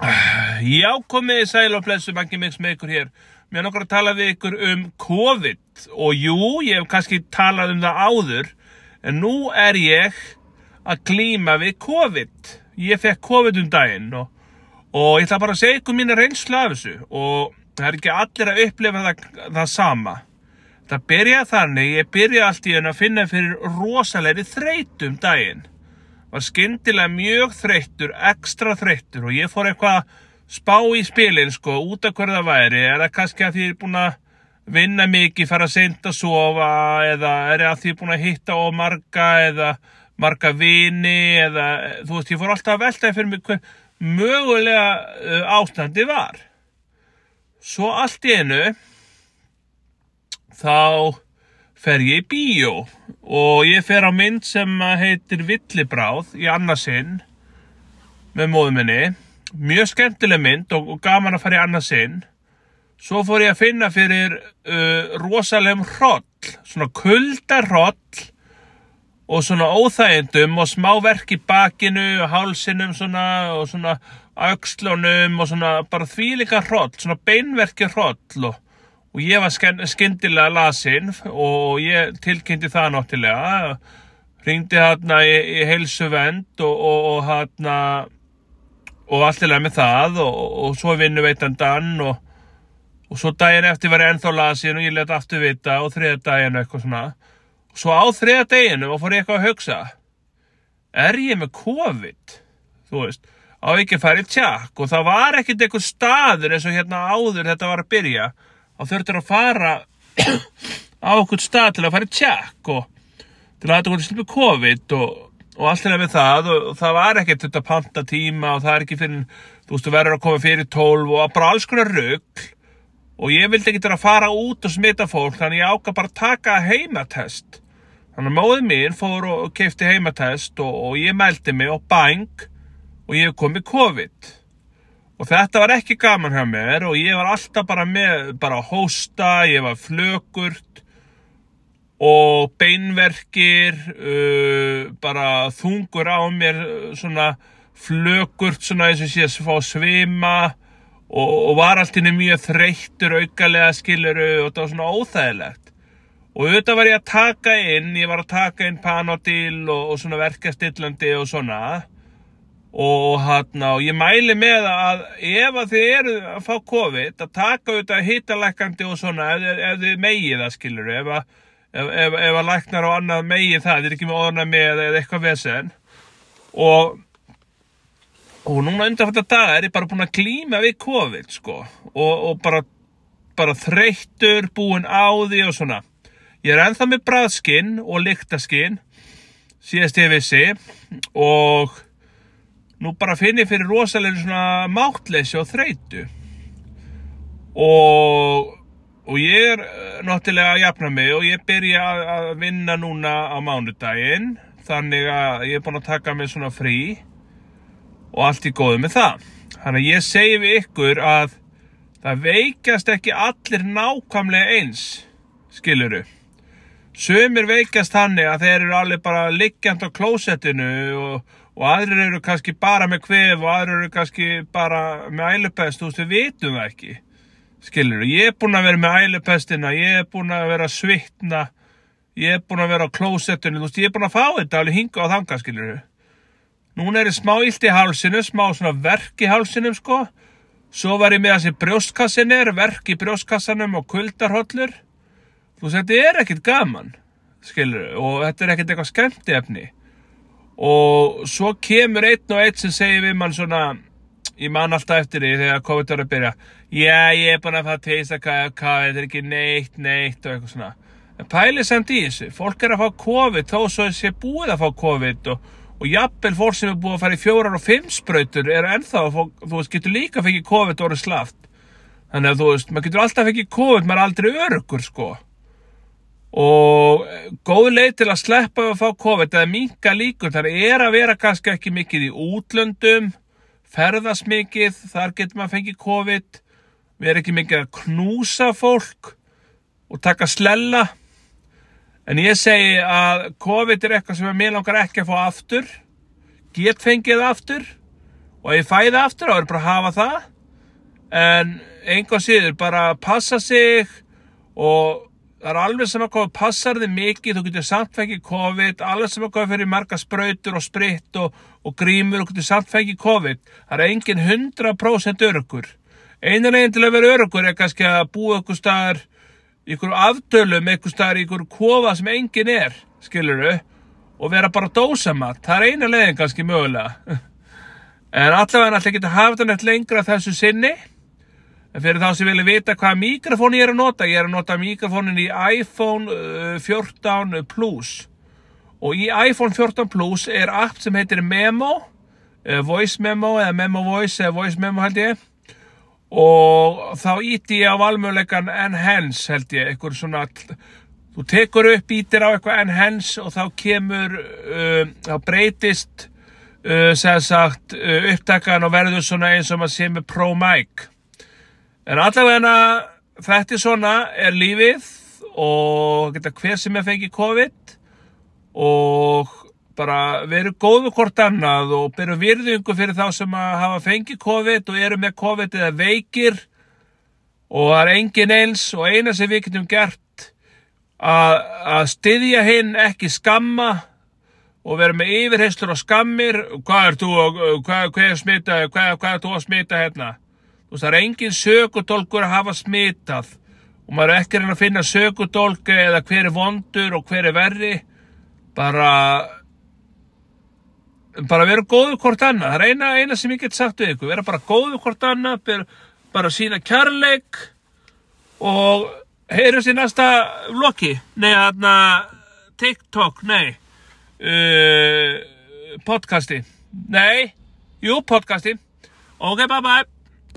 Já, komið sæl og blessu, mangi mix með ykkur hér. Mér er nokkur að tala við ykkur um COVID og jú, ég hef kannski talað um það áður, en nú er ég að glíma við COVID. Ég fekk COVID um daginn og, og ég ætla bara að segja ykkur mína reynslu af þessu og það er ekki allir að upplifa það, það sama. Það byrjaði þannig, ég byrjaði allt í enn að finna fyrir rosalegri þreytum daginn var skyndilega mjög þreyttur, ekstra þreyttur og ég fór eitthvað að spá í spilin sko, út af hverða væri, er það kannski að því ég er búin að vinna mikið, fara senda að sofa eða er það að því ég er búin að hitta á marga eða marga vini eða þú veist, ég fór alltaf að veltaði fyrir mig hver mögulega uh, ástandi var. Svo allt í enu þá fer ég í bíó og ég fer á mynd sem heitir Villibráð í annarsinn með móðuminni mjög skemmtileg mynd og, og gaman að fara í annarsinn svo fór ég að finna fyrir uh, rosalegum hroll svona kuldarhroll og svona óþægendum og smá verk í bakinu og hálsinum svona og svona aukslunum og svona bara þvílika hroll, svona beinverki hroll og og ég var skyndilega lasinn og ég tilkynnti það náttúrulega. Ringdi hérna í, í heilsuvend og, og, og hérna og alltilega með það og, og svo vinnu veitan dann og svo daginn eftir var ég ennþá lasinn og ég leti aftur vita og þriða daginn eitthvað svona. Og svo á þriða daginn og fór ég eitthvað að hugsa. Er ég með COVID? Þú veist á ekki að fara í tjakk? Og það var ekkert eitthvað staður eins og hérna áður þetta var að byrja þá þurftur að fara á okkur stað til að fara í tjekk og til að þetta voru slipið COVID og, og allt er með það og, og það var ekkert þetta panta tíma og það er ekki fyrir, þú veist, þú verður að koma fyrir tólf og bara alls konar rugg og ég vildi ekki til að fara út og smita fólk þannig ég áka bara að taka heimatest. Þannig að móðið mín fór og keipti heimatest og, og ég mældi mig og bang og ég kom í COVID Og þetta var ekki gaman hjá mér og ég var alltaf bara með, bara hósta, ég var flökurt og beinverkir, uh, bara þungur á mér, svona flökurt, svona eins og að fá svima og, og var alltaf mjög þreyttur aukalega skiluru og þetta var svona óþægilegt. Og auðvitað var ég að taka inn, ég var að taka inn panodil og, og svona verkastillandi og svona og hérna og ég mæli með að ef að þið eru að fá COVID að taka auðvitað hittalækandi og svona ef, ef þið megið það skilur ef að, ef, ef, að læknar og annað megið það, þið er ekki með orna með eða eitthvað vesen. Og og núna undan þetta dag er ég bara búin að klíma við COVID sko. Og, og bara, bara þreyttur búin á því og svona. Ég er enþá með bræðskinn og lyktaskinn síðast ég vissi og nú bara finn ég fyrir rosalega svona máttleysi og þreytu. Og, og ég er eh, náttúrulega að jafna mig og ég byrja að vinna núna á mánudaginn þannig að ég er búin að taka mig svona frí og allt í góðu með það. Þannig að ég segi við ykkur að það veikast ekki allir nákvæmlega eins skiluru sömur veikast þannig að þeir eru allir bara liggjant á klósettinu og og aðrir eru kannski bara með kvef og aðrir eru kannski bara með ælupest, þú veist, við vitum það ekki. Skilur, ég er búin að vera með ælupestina, ég er búin að vera svittna, ég er búin að vera á klósettinu, þú veist, ég er búin að fá þetta alveg hinga á þanga, skilur núna er ég smá illt í hálsinu, smá svona verk í hálsinum, sko. Svo var ég með þessi brjóstkassin er verk í brjóstkassanum og kuldarhollur. Þú veist, þetta er ekkit gaman skilur, og þetta er ekkit eitthvað skemmti efni og svo kemur einn og einn sem segir við mann svona ég man alltaf eftir því þegar COVID var að byrja já ég er bara að fara að teista KFK þetta er ekki neitt neitt og eitthvað svona. En pælið samt í þessu fólk er að fá COVID þó svo sé búið að fá COVID og, og jafnvel fólk sem er búið að fara í fjórar og fimm spröytur er ennþá að fá, þú veist getur líka að fengið COVID og orðið slaft. Þannig að þú veist maður getur alltaf að fengið COVID maður er aldrei örugur sko og góð leið til að sleppa að fá COVID eða minka líkur. Þar er að vera kannski ekki mikið í útlöndum ferðast mikið þar getur maður fengið COVID við erum ekki mikið að knúsa fólk og taka slella. En ég segi að COVID er eitthvað sem mér langar ekki að fá aftur. Get fengið aftur og ef ég fæði aftur á er bara að hafa það. En einhvað síður bara passa sig og það er alveg sem að COVID passar þig mikið, þú getur samt fengið COVID, alveg sem að COVID fyrir marga sprautur og spritt og, og grímur og getur samt fengið COVID. Það er engin 100% örugur. Einalegin til að vera örugur er kannski að búa ykkur staðar, ykkur afdölum, ykkur staðar, ykkur kofa sem engin er, skiluru, og vera bara dósamat. Það er einalegin kannski mögulega. En allavega náttúrulega getur haft hann eftir lengra þessu sinni. En fyrir þá sem vilja vita hvaða mikrofón ég er að nota, ég er að nota mikrofónin í iPhone 14 uh, Plus. Og í iPhone 14 Plus er app sem heitir Memo, uh, Voice Memo eða Memo Voice eða Voice Memo held ég. Og þá íti ég á valmjöleikan Enhance held ég, eitthvað svona, þú tekur upp, ítir á eitthvað Enhance og þá kemur, uh, þá breytist uh, sagt, uh, upptakan og verður svona eins og maður sé með Pro Mic. En allavega þetta er svona, er lífið og geta hver sem er fengið COVID og bara veru góðu hvort annað og beru virðingu fyrir þá sem að hafa fengið COVID og eru með COVID eða veikir. Og það er engin eins og eina sem við getum gert að, að styðja hinn ekki skamma og vera með yfirheyslur og skammir. Hvað er þú er smita hvað, hvað er þú að smita hérna þú veist það er engin sökudólkur að hafa smitað. Og maður er reyna að finna sökudólku eða hver er vondur og hver er verri. Bara bara vera góðu hvort annað. Það er eina, eina sem ég get sagt við ykkur. Vera bara góðu hvort annað bara, bara sína kærleik og heyru sér næsta vloggi nei aðna TikTok, nei. Uh, podcasti. Nei, jú podcasti. Ok, bye bye